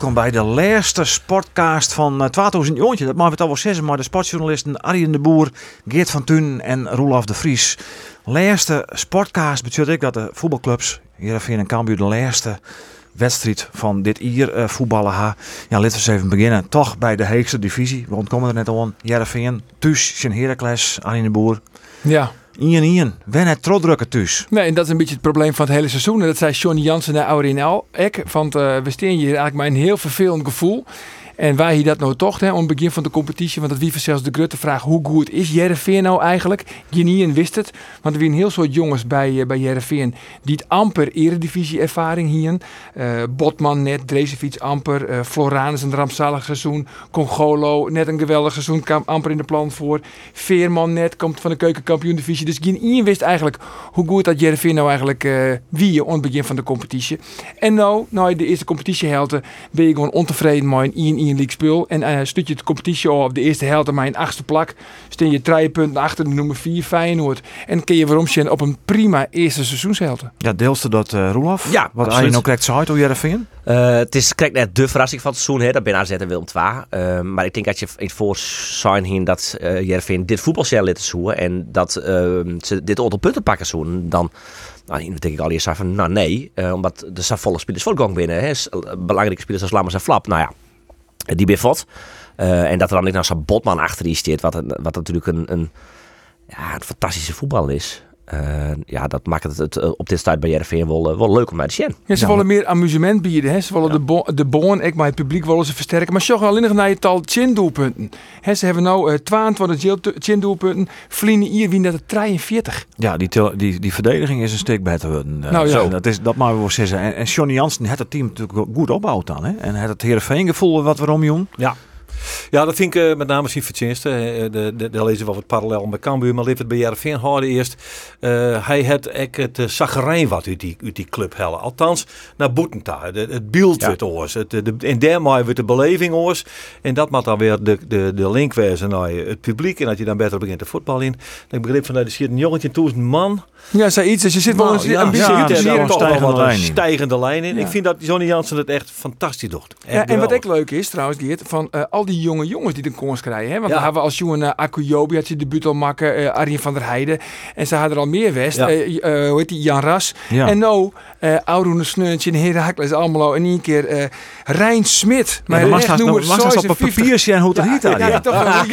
Welkom bij de laatste sportcast van eh, 2000 Dat we het al wel zeggen, maar de sportjournalisten Arjen de Boer, Geert van Thun en Roelof de Vries. Laatste sportcast betekent ik dat de voetbalclubs, Heerenveen en Cambuur, de laatste wedstrijd van dit jaar eh, voetballen ha. Ja, laten we eens even beginnen. Toch bij de heegste divisie. We ontkomen er net al aan. Heerenveen, thuis, zijn Heracles, Arjen de Boer. Ja, Ian, Ian, wen het troddrukken thuis. nee, en dat is een beetje het probleem van het hele seizoen. En dat zei Johnny Jansen naar Aurinel. Ik, want eh, we staan hier eigenlijk met een heel vervelend gevoel. En wij hier dat nou toch, om het begin van de competitie, want dat wie zelfs de Grutte vraag hoe goed is Jereveen nou eigenlijk? Genien wist het, want er een heel soort jongens bij, eh, bij Jereveen die het amper eredivisie ervaring hien. Eh Botman net, Drezefiets amper, eh Floranus een rampzalig seizoen, Congolo net een geweldig seizoen, amper in de plan voor. Veerman net, komt van de keukenkampioen divisie. Dus Genien wist eigenlijk hoe goed dat Jereveen nou eigenlijk eh wie aan het begin van de competitie. En nou, nou de eerste competitiehelte ben je gewoon ontevreden met een 1 1 league spul. En stuk je de competitie op de eerste helte maar een achtste plak. Steen je drie punten achter de nummer 4 Feyenoord. En kun je waarom zien op een prima eerste seizoenshelte. Ja, deelste dat uh, Roelof? Ja, Wat. Arjen ook correct zei, hoe Heerenveen? Eh, het is kijk net de verrassing van het seizoen. Hè. Dat ben AZ en Willem II. Eh, maar ik denk dat je in het voorzien heen dat uh, Jervin dit voetbalcel laten zoeken. En dat eh, ze dit aantal punten pakken zoeken. Dan nou, denk ik al eerst van nou nee. eh, omdat er zijn volle spelers voor gang binnen. Hè. Belangrijke spelers als Lammers en Flap. Nou ja, die ben vot. Eh, en dat er dan niet nog zo'n Botman achter die staat. Wat, wat natuurlijk een, een, ja, een fantastische voetballer is. Eh, ja, dat maakt het, het eh, op dit tijd bij Jervin wel, eh, wel leuk om naar te zien. Ja, ze Ja, willen meer amusement bieden. Hè. Ze willen de, bo de boon, ik maar het publiek willen ze versterken. Maar zorg alleen nog naar je tal chin-doelpunten. Hè, ze hebben nou eh 22 chin-doelpunten. Vliegen hier wie net 43. Ja, die, die, die verdediging is een stuk beter eh, Nou ja. zo. Dat, is, dat mag we wel zeggen. En, en Johnny Jansen heeft het team natuurlijk goed opbouwd dan. Hè? En heeft het Heerenveen gevoel wat we omjoen. Ja. Ja, dat vind ik eh, met name zijn verdienste. Eh, de, de, de lezen wel wat parallel met Cambuur, maar het bij Jervin houden eerst. Eh, hij had ek het uh, zagerijn wat uit die, uit die club hellen. Althans, naar Boetenta. Het, het beeld oors. Het, de, en daarmee werd de beleving oors. En dat moet dan weer de, de, de link wezen naar het publiek. En dat je dan beter begint te voetballen in. Ik begreep van, nou, er zit een jongetje duizend man. Ja, zei iets. Dus je zit wel Nou, eens een beetje ja, toch stijgende wel een lijn in. stijgende lijn in. Ja. Ik vind dat Johnny Jansen het echt fantastisch doet. Echt Ja, en wat ook leuk is trouwens, Geert, van eh, al die jonge jongens die de kans krijgen. Hè? Want Ja. dan hebben we als jongen uh, Akuyobi had je debuut al maken, eh Arjen van der Heijden. En ze hadden er al meer west. Ja. Eh, eh, hoe heet die? Jan Ras. Ja. En nou, eh Auroene Sneuntje en Herakles Almelo. En één keer eh Rijn Smit. Maar dan echt nummer dat op 56. papier zien hoe het Ja, heet ja, ja, toch.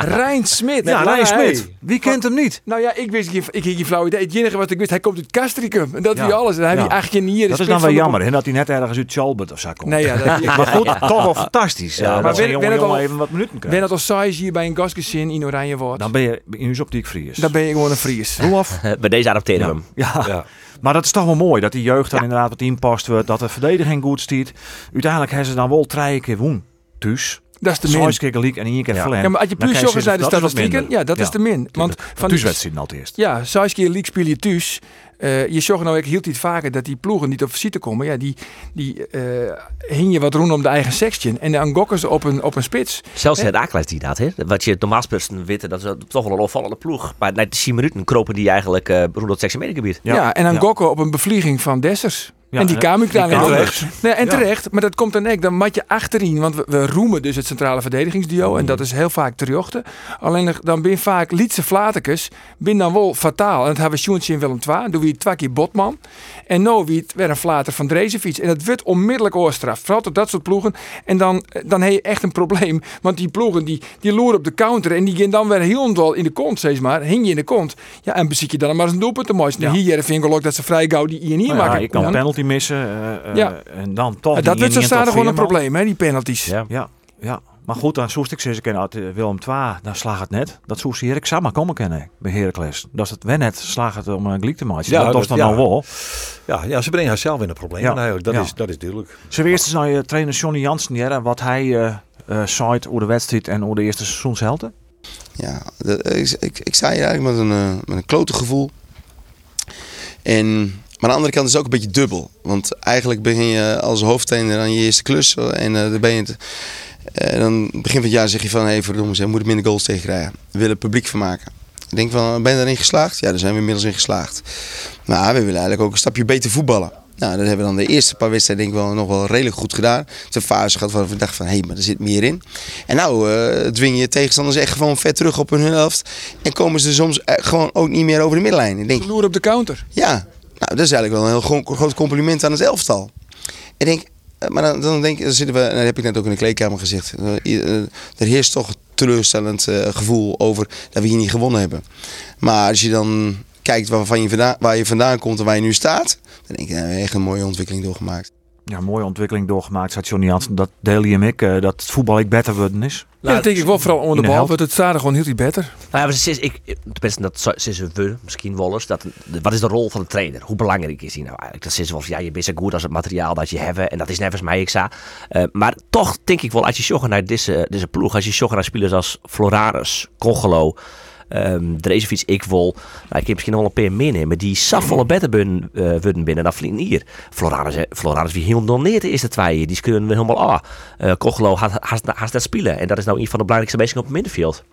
Rijn Smit. Ja, Rijn Smit. Wie kent hem niet? Nou ja, ik wist ik had geen flauw idee. Het enige wat ik wist, hij komt uit Castricum. En dat Ja. wie alles. En hij Ja. heeft hier. Dat is dan wel jammer, dat hij net ergens uit Chalbert of zo komt. Nee, ja, dat, Maar goed, toch wel fantastisch. Ja, Ja, maar ben- al- even wat minuten Ben dat als size hier bij een gasgezin in Oranje wordt, Dan ben je in uw optiek Fries. dan ben je gewoon een Fries. Roelof? Eh, bij deze we Ja. hem. Ja. Ja. Maar dat is toch wel mooi dat die jeugd dan inderdaad wat inpast wordt. Dat de verdediging goed stiet. Uiteindelijk hebben ze dan wel drie keer woen. Dus. Dat is de min. Gelijk en één keer Ja. Ja, maar als je puur zorgt naar de statistieken, ja, dat is de min. Want van thuiswedstrijden al het eerst. ja, keer league speel je thuis. Eh, je zorgt nou, ik hield iets vaker dat die ploegen niet op visite komen. Ja, die, die eh hing je wat roen om de eigen section. En dan gokken ze op een, op een spits. Zelfs het Akelijs die dat, hè? Wat je normaal gesproken weten, dat is toch wel een opvallende ploeg. Maar na 10 minuten kropen die eigenlijk uh, rond het sectiemedegebied. Ja, en dan ja. gokken op een bevlieging van Dessers. Ja, en die en- kwam ik daar kwam terecht. Nee, en Ja. terecht, maar dat komt dan ook. Dan mat je achterin, want we, we roemen dus het centrale verdedigingsduo. En dat is heel vaak terjochten. Alleen dan ben vaak Lietse Flatekes, ben dan wel fataal. En dat hebben we Sjoentje in Willem II. Doen we het twee keer Botman. En nou wie het weer een flater van Drezenfiets. En dat wordt onmiddellijk oorstraf. Vooral tot dat soort ploegen. En dan, dan heb je echt een probleem. Want die ploegen die, die loeren op de counter. En die gaan dan weer heel wel in de kont, steeds maar. Hing je in de kont. Ja, en bezit je dan maar eens een doelpunt te. Hier vind ik ook dat ze vrij gauw die hier niet Nou ja, maken. ik kan Ja. een penalty missen. eh, eh, Ja. En dan toch. dat wordt zo 1-1 staan tot gewoon een probleem, hè, die penalties. Ja. Ja, ja. Maar goed, dan zoest ik ze kennen uit eh, Willem II, dan slaagt het net. Dat zoest ze Erik Samma komen kennen bij Heracles. Dat is het wel net, slaagt het om een gelijk te maken. Ja, dat was dat- dan ja. nou wel. Ja, ja, ze brengen haarzelf in een probleem. Ja. eigenlijk. Dat, Ja. is, dat is duidelijk. Ze eerst eens naar je trainer Johnny Jansen, ja, wat hij eh eh zei over de wedstrijd en over de eerste seizoenshelden. Ja, dat- ik, ik, ik sta hier eigenlijk met een, met een klote gevoel. En, maar aan de andere kant is het ook een beetje dubbel. Want eigenlijk begin je als hoofdtrainer aan je eerste klus. En eh dan ben je het, eh, dan begin van het jaar zeg je van... Hé, hey, verdomme, ze moeten minder goals tegen krijgen. We willen publiek van maken. Ik denk van, ben je daarin geslaagd? Ja, daar zijn we inmiddels in geslaagd. Maar we willen eigenlijk ook een stapje beter voetballen. Nou, dat hebben we dan de eerste paar wedstrijden denk ik wel nog wel redelijk goed gedaan. De fase gehad waar we dachten van, hé, hey, maar er zit meer in. En nou eh, dwing je tegenstanders echt gewoon vet terug op hun helft. En komen ze soms gewoon ook niet meer over de middenlijn. Ik denk, Loer op de counter. ja, nou, dat is eigenlijk wel een heel gro- groot compliment aan het elftal. Ik denk, eh, maar dan, dan denk dan zitten we, en dat heb ik net ook in de kleedkamer gezegd. eh, eh, er heerst toch een teleurstellend gevoel over dat we hier niet gewonnen hebben. Maar als je dan kijkt waarvan je vandaan, waar je vandaan komt en waar je nu staat, dan denk ik, nou, echt een mooie ontwikkeling doorgemaakt. Ja, mooie ontwikkeling doorgemaakt, zei Johnny Jansen. Dat deel je hem ik, eh, dat het voetbal ik beter worden is. Ja, dat denk ik wel vooral onder de de bal. het staat er gewoon heel iets beter. Nou ja, maar sinds ik, tenminste, dat sinds we, misschien wel eens, dat, wat is de rol van de trainer? Hoe belangrijk is die nou eigenlijk? Dat is wel, ja, je bent zo goed als het materiaal dat je hebt en dat is nevens mij, ik zei. Eh, maar toch denk ik wel, als je zocht naar deze, deze ploeg, als je zocht naar spelers als Floranus, Congelo, um, Drezefiets, ik wil, nou, ik heb misschien nog wel een paar meenemen, die safvolle eh, worden binnen dan Vliegen hier. Floranus, eh, Floranus wie heel doneert is de twee, die kunnen we helemaal ah. Uh, had, had, had dat spelen en dat is nou een van de belangrijkste bezig op het middenveld.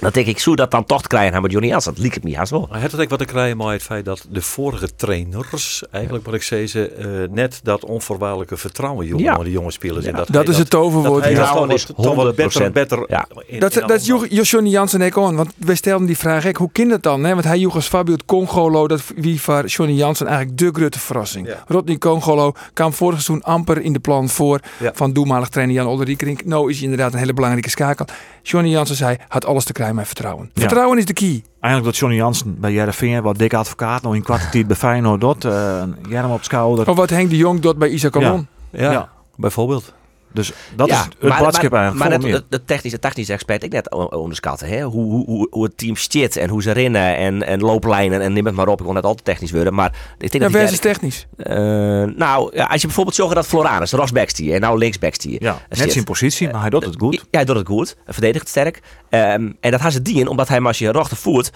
Dan denk ik, zou dat dan toch krijgen met Johnny Jansen? Dat liep het niet haast wel. Maar het is ook wat te krijgen met het feit dat de vorige trainers, eigenlijk wat ik zei, ze eh, net dat onvoorwaardelijke vertrouwen jongen, Ja. die jonge spelers. En Ja. Dat is het toverwoord. Dat, dat is toch wat beter, 100%. beter Ja. in- Dat, in dat joeg Johnny Jansen ook aan. Want wij stelden die vraag, ik, hoe kan dat dan? Hè? Want hij joeg als Fabio het Congolo, dat wie voor Johnny Jansen eigenlijk de grote verrassing. Ja. Rodney Congolo kwam vorig seizoen amper in de plan voor Ja. van doelmalig trainer Jan Olderiekerink. Nou is hij inderdaad een hele belangrijke schakel. Johnny Jansen zei, had alles te krijgen met vertrouwen. Ja. Vertrouwen is de key. Eigenlijk dat Johnny Jansen bij Jereveen, wat dikke advocaat, nog in kwartier bij Feyenoord dat, eh, een jerm op schouder. Of wat Henk de Jong doet bij Isaac Alon. Ja, Ja. bijvoorbeeld. Dus dat Ja, is het maar, eigenlijk. maar net, de, technische, technische expert, ik net onderschatten. Hè? Hoe, hoe, hoe, hoe het team zit en hoe ze rennen en, en looplijnen en neem het maar op. Ik wil net altijd technisch worden, maar ik denk Ja, dat versus die technisch. Eh, nou, ja, als je bijvoorbeeld zorgt dat Floranus, stier en nou ja, net zijn positie, maar hij doet het goed. Ja, hij doet het goed. Hij verdedigt het sterk. Ehm, en dat had ze dien, omdat hij maar als je rechter voert.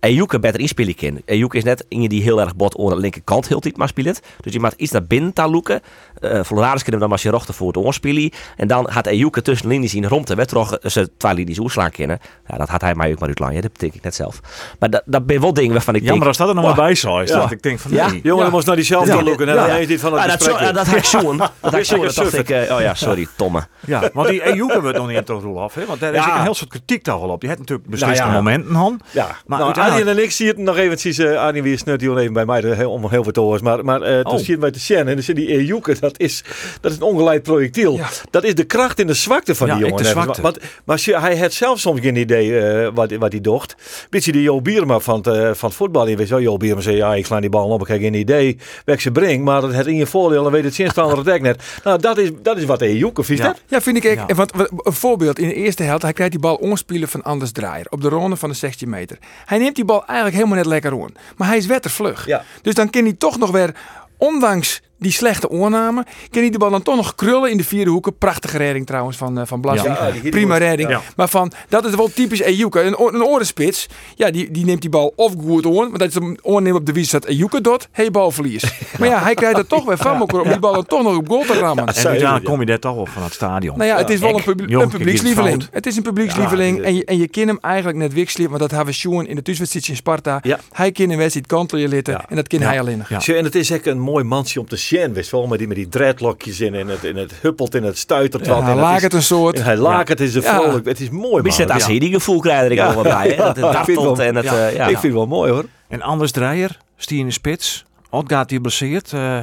Ejuke beter inspelen kan. Ejuke is net iemand die heel erg bot aan de linkerkant heel tijd maar speelt. Dus je moet iets naar binnen te loeken. Uh, kunnen dan als je rechter voert oorspelen. En dan gaat Ejuke tussen de linies in rond en toch ze twee linies oerslaan kennen. Ja, dat had hij mij ook maar uitlaan. Dat betekent ik net zelf. Maar dat, dat ben wel dingen waarvan ik Jammer denk... als dat er nog oh, maar bij zou is. Ja. Dat ik denk van Ja. nee. Jongen, Ja. dan moest naar die zelf Ja. loeken. En Ja. dan heeft hij van het Ah, dat, zo, ja, dat had ik zoen. Dat had ik zoen. Zeker Dat dacht ik, eh, oh ja, sorry, Tomme. Ja, want die Ejuke wordt nog niet in toch Roelof, hè? Want daar is Ja. een heel soort kritiek toch wel op. Die heeft natuurlijk besliste Nou ja. momenten, Han. Ja, Maar nou, uiteindelijk- Arjen en ik zie het nog eventjes. eh Arjen weer snut hier even bij mij er heel, om heel veel te horen. Maar, maar eh toen Oh. zie je bij de Sjen en dan zie je die Ejuke. Dat is, dat is een ongeleid projectiel. Ja. Dat is de kracht en de zwakte van Ja, die ik jongen. de Even. zwakte. Want, maar als je- hij had zelf soms geen idee eh, wat, wat hij docht. Beetje die Jo Bierma van het, eh, van het voetbal. Je weet wel, Jo Bierma zei ja, ik sla die bal op. Ik heb geen idee welke ze brengt. Maar het in je voordeel. Dan weet het zinstaande het dek net. Nou, dat is, dat is wat Ejuke vies Ja. dat? Ja, vind ik echt. Ja. Want, wat- een voorbeeld, in de eerste helft, hij krijgt die bal onspelen van Anders Draaier op de ronde van de 16 meter. Hij neemt die bal eigenlijk helemaal net lekker aan. Maar hij is wettervlug. Ja. Dus dan kan hij toch nog weer, ondanks die slechte oornamen, kan hij de bal dan toch nog krullen in de vierde hoeken. Prachtige redding trouwens van, eh, van Blasing. Ja, Prima redding. ja. Maar van, dat is wel typisch Ejuke. Een, oor- een orenspits, ja, die, die neemt die bal of goed aan. Maar dat is een oorneem op de wies dat Ejuke doet. Hey, balverlies. Maar ja, hij krijgt er toch weer van om die bal dan toch nog op goal te rammen. En uiteindelijk kom je daar toch op van het stadion. Nou ja, het is wel een, publiekslieveling. Het is een publiekslieveling. Ja, en, je, en je kan hem eigenlijk net wisselen. Want dat hebben we Sjoen in de thuiswedstrijd in Sparta. Ja. Hij kan een wedstrijd kantelen litten. Ja. En dat Ja. hij alleen nog. En het is echt een mooi mansje om te zien, wist wel, met die, met die dreadlockjes in en het, en het huppelt en het stuitert wat. Ja, hij het een soort. en hij laakt het, is een Ja. vrolijk, het is mooi man. zit als Ja. hij die gevoel krijgt, ik Ja. wat bij. Hè? Dat het dartelt en het... ja. eh, ja. Ik vind het wel mooi hoor. En Anders Dreyer, Stie in de spits. Odgaard die blesseert. eh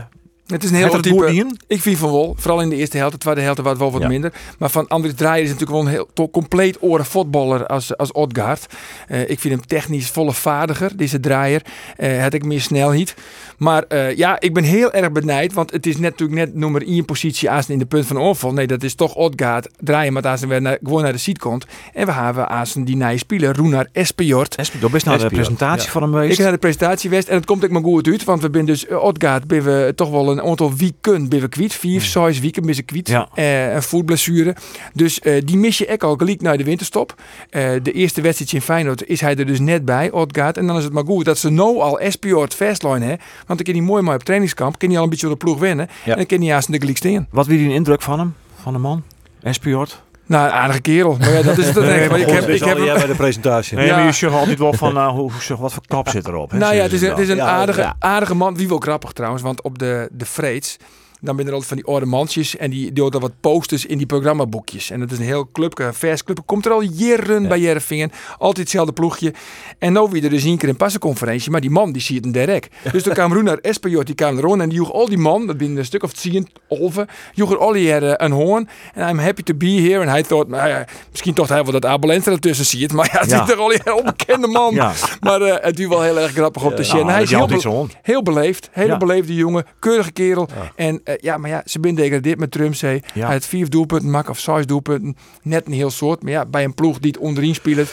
Het is een heel type. in? Ik vind van wel. Vooral in de eerste helft. De tweede helft was wel wat Ja. minder. Maar van Andries Draaier is natuurlijk wel een heel to- compleet oren voetballer als, als Odgaard. Eh, ik vind hem technisch volle vaardiger, deze Draaier. Eh had ik meer snelheid. Maar eh, ja, ik ben heel erg benijd. Want het is net, natuurlijk net nummer 1 positie als in de punt van onval. Nee, dat is toch Odgaard. Draaien, maar hij weer naar, gewoon naar de seat komt. En we hebben als die nieuwe speler, Roenar Espejord. Dat best naar de presentatie Ja. van hem Ik geweest. ga naar de presentatie West en het komt ook maar goed uit, want we zijn dus uh, Odgaard ben we toch wel een, aantal weken ben we kwijt. Vier, zes weken ben ze kwijt. Ja. Eh, een voetblessure. Dus eh, die mis je ook al gelijk naar de winterstop. Eh, de eerste wedstrijd in Feyenoord is hij er dus net bij, Odgaard. En dan is het maar goed dat ze nou al Espiort fastline hebben. Want dan kan hij mooi maar op trainingskamp. Kan hij al een beetje op de ploeg wennen. Ja. En dan kan hij haast in de gelijk staan. Wat wie die indruk van hem? Van de man? Espiort? Nou, een aardige kerel. Maar ja, dat is het. Nee, maar ik heb, ik heb jij bij de presentatie. Nee, Ja. maar je zegt altijd wel van uh, hoe, zeg, wat voor kap zit erop. hè, Nou ja, het is een, het is een aardige, aardige man. Wie wel grappig trouwens, want op de, de Vreeds... Dan ben er altijd van die oude mansjes en die doen dan wat posters in die programmaboekjes. En dat is een heel clubje, een vers club. Komt er al jaren bij Jerevingen. Altijd hetzelfde ploegje. En nou weer er dus één keer een passenconferentie. Maar die man die ziet het direct. Dus toen kwam Roenar Espejot, die kwam er rond. En die joeg al die man, dat binnen een stuk of tien, olven. Joeg er al eh, een hoorn. En I'm happy to be here. En hij dacht, nou ja, misschien toch hij wel dat Abel Enstra ertussen ziet. Maar ja, het Ja. is toch al een onbekende man. Ja. Maar eh, het is wel heel erg grappig op te zien. Nou, hij is heel, be- heel beleefd. Hele beleefde jongen. Keurige kerel. En eh, ja, maar ja, ze zijn degradeerd met Trumsee. Ja. Hij had vier doelpunten maken of zes doelpunten. Net een heel soort. Maar ja, bij een ploeg die het onderin speelt.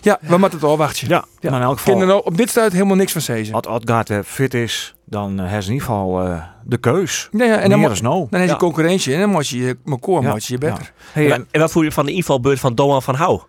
Ja, we moeten het al wachten. Ja, Ja. maar in elk geval, nou op dit stuit helemaal niks van zezen. als Odgaard eh, fit is, dan heeft ze in ieder geval eh, de keus. Ja, ja, en dan, is nou. dan is je Ja. concurrentie. En dan moet je je koor je je beter. Hey, En, en, en wat voel je van de invalbeurt van Doan van Hou?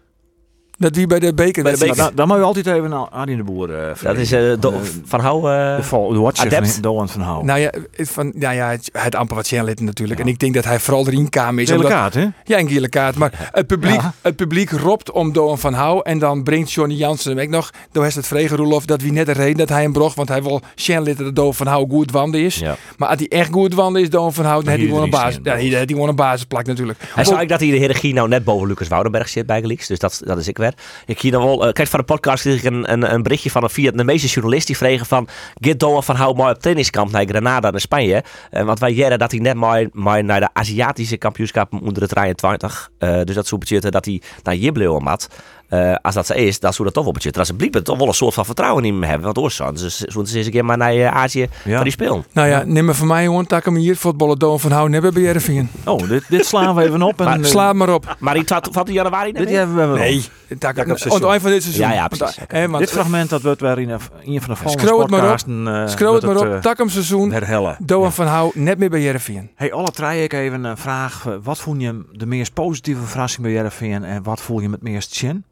Dat wie bij de beker. Bij de beker. dan, dan moet je altijd even naar Arjen de Boer eh Dat is eh, Do- Eh, van Hou. eh, de, de watcher adept. van Doan van Hou. Nou ja, het van, nou ja, het, het amper wat lid natuurlijk. En ik denk dat hij vooral erin kwam is. Gele omdat- kaart, hè? Ja, een gele kaart. Maar het publiek, Ja. het publiek roept om Doan van Hou. En dan brengt Johnny Jansen hem ook nog. Door is het vregen Roelof dat wie net de reden dat hij hem brocht. Want hij wil Sjenlid dat Doan van Hou goed wanden is. Ja. Maar als hij echt goed wanden is, Doan van Hou, dan heeft hij gewoon een basis. Ja, hij heeft gewoon een basisplak natuurlijk. Hij zei dat hij de hiërarchie nou net boven Lucas Woudenberg zit bij Gelieks. Dus dat, dat is ik Ik hier dan wel. eh, kijk, van de podcast kreeg ik een, een, een berichtje van een de meeste journalist die vregen van. Git Doan van Hou mooi op trainingskamp naar Granada in Spanje. Eh, want wij jaren dat hij net mooi naar de Aziatische kampioenschap onder het 23. Eh dus dat betekenen dat hij naar Jibbleo mat. Eh, als dat zo is, dan zou dat toch wel betekenen. Dat ze blijkbaar toch wel een soort van vertrouwen in hem hebben. Want oorzaak, dus ze eens een keer maar naar eh, Azië Ja. voor die spelen. Nou ja, neem maar van mij gewoon. Tak hem hier. Voetballen Doan van Hou hebben bij Jerevingen. Oh, dit, dit slaan we even op. En, Maar eh, Sla het maar op. Maar die twaalfde van januari net Dit hebben we wel. Nee. Tak Tak op seizoen. het eind van dit seizoen. Ja, ja, Want, precies. eh, want- Dit fragment dat wordt weer in een, in een van de volgende Scroll het maar op. podcasten, eh, Scroll het maar op. Tak hem seizoen. herhellen. Doan Ja. van Hou net meer bij Jerevingen. Hey, alle drie ik even een vraag. Wat vond je de meest positieve verrassing bij Jereveen en wat voel je het meest chin?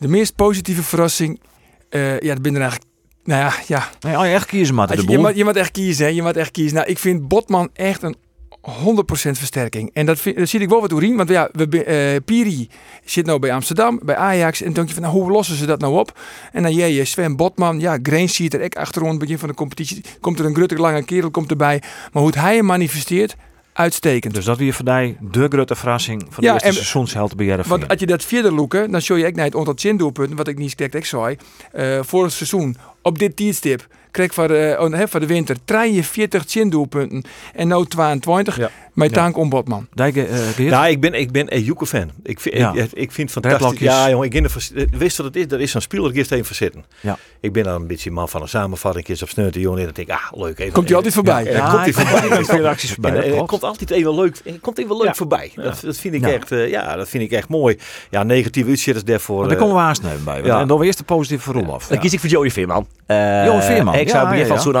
De meest positieve verrassing. eh, ja, dat ben er eigenlijk. Nou ja, ja. Nee, als je echt kiezen maar de je, je, moet, je moet echt kiezen, hè. Je moet echt kiezen. Nou, ik vind Botman echt een 100% versterking. En dat, vind, dat zie ik wel wat doorheen. Want ja, we, eh, Piri zit nou bij Amsterdam, bij Ajax. En dan denk je van, nou, hoe lossen ze dat nou op? En dan jij, Sven Botman. Ja, Grains ziet er ook achterom. Begin van de competitie. Komt er een gruttig lange kerel komt erbij. Maar hoe het hij manifesteert, uitstekend. Dus dat weer voor mij de grote verrassing van de eerste en- seizoensheld bij. Want als je dat vierde loeken, dan show je echt naar het aantal doelpunten, wat ik niet sterk ik zei. eh vorig seizoen, op dit tijdstip, kreeg voor, hè, voor de winter 43 doelpunten en nu 22. Ja. Dank om Botman. Dijke, eh, Geert? Nou, ik ben, ik ben een Joeke-fan. Ik, vind- Ja. ik, ik vind het fantastisch. Ja, jongen, ik er eh, Wist wat het is? Dat is zo'n speler, ik eerst even verzitten. Ja. Ik ben dan een beetje man van een samenvatting, eens op sneuten, jongen. En dan denk ik, ah, leuk. Even, Komt hij altijd voorbij? Ja, Ja, komt hij voorbij. reacties voorbij, En, dat eh, klopt. komt altijd even leuk, eh, komt even leuk Ja. voorbij. Dat, dat vind ik Ja. echt, eh, ja, dat vind ik echt mooi. Ja, negatieve uitzitters daarvoor. Maar daar eh, komen we aansnijden bij. ja. En dan weer eerst de positieve voor Roelof. Dan kies ik voor Joey Veerman. Eh, Joey Veerman, Ik zou ja, van zo'n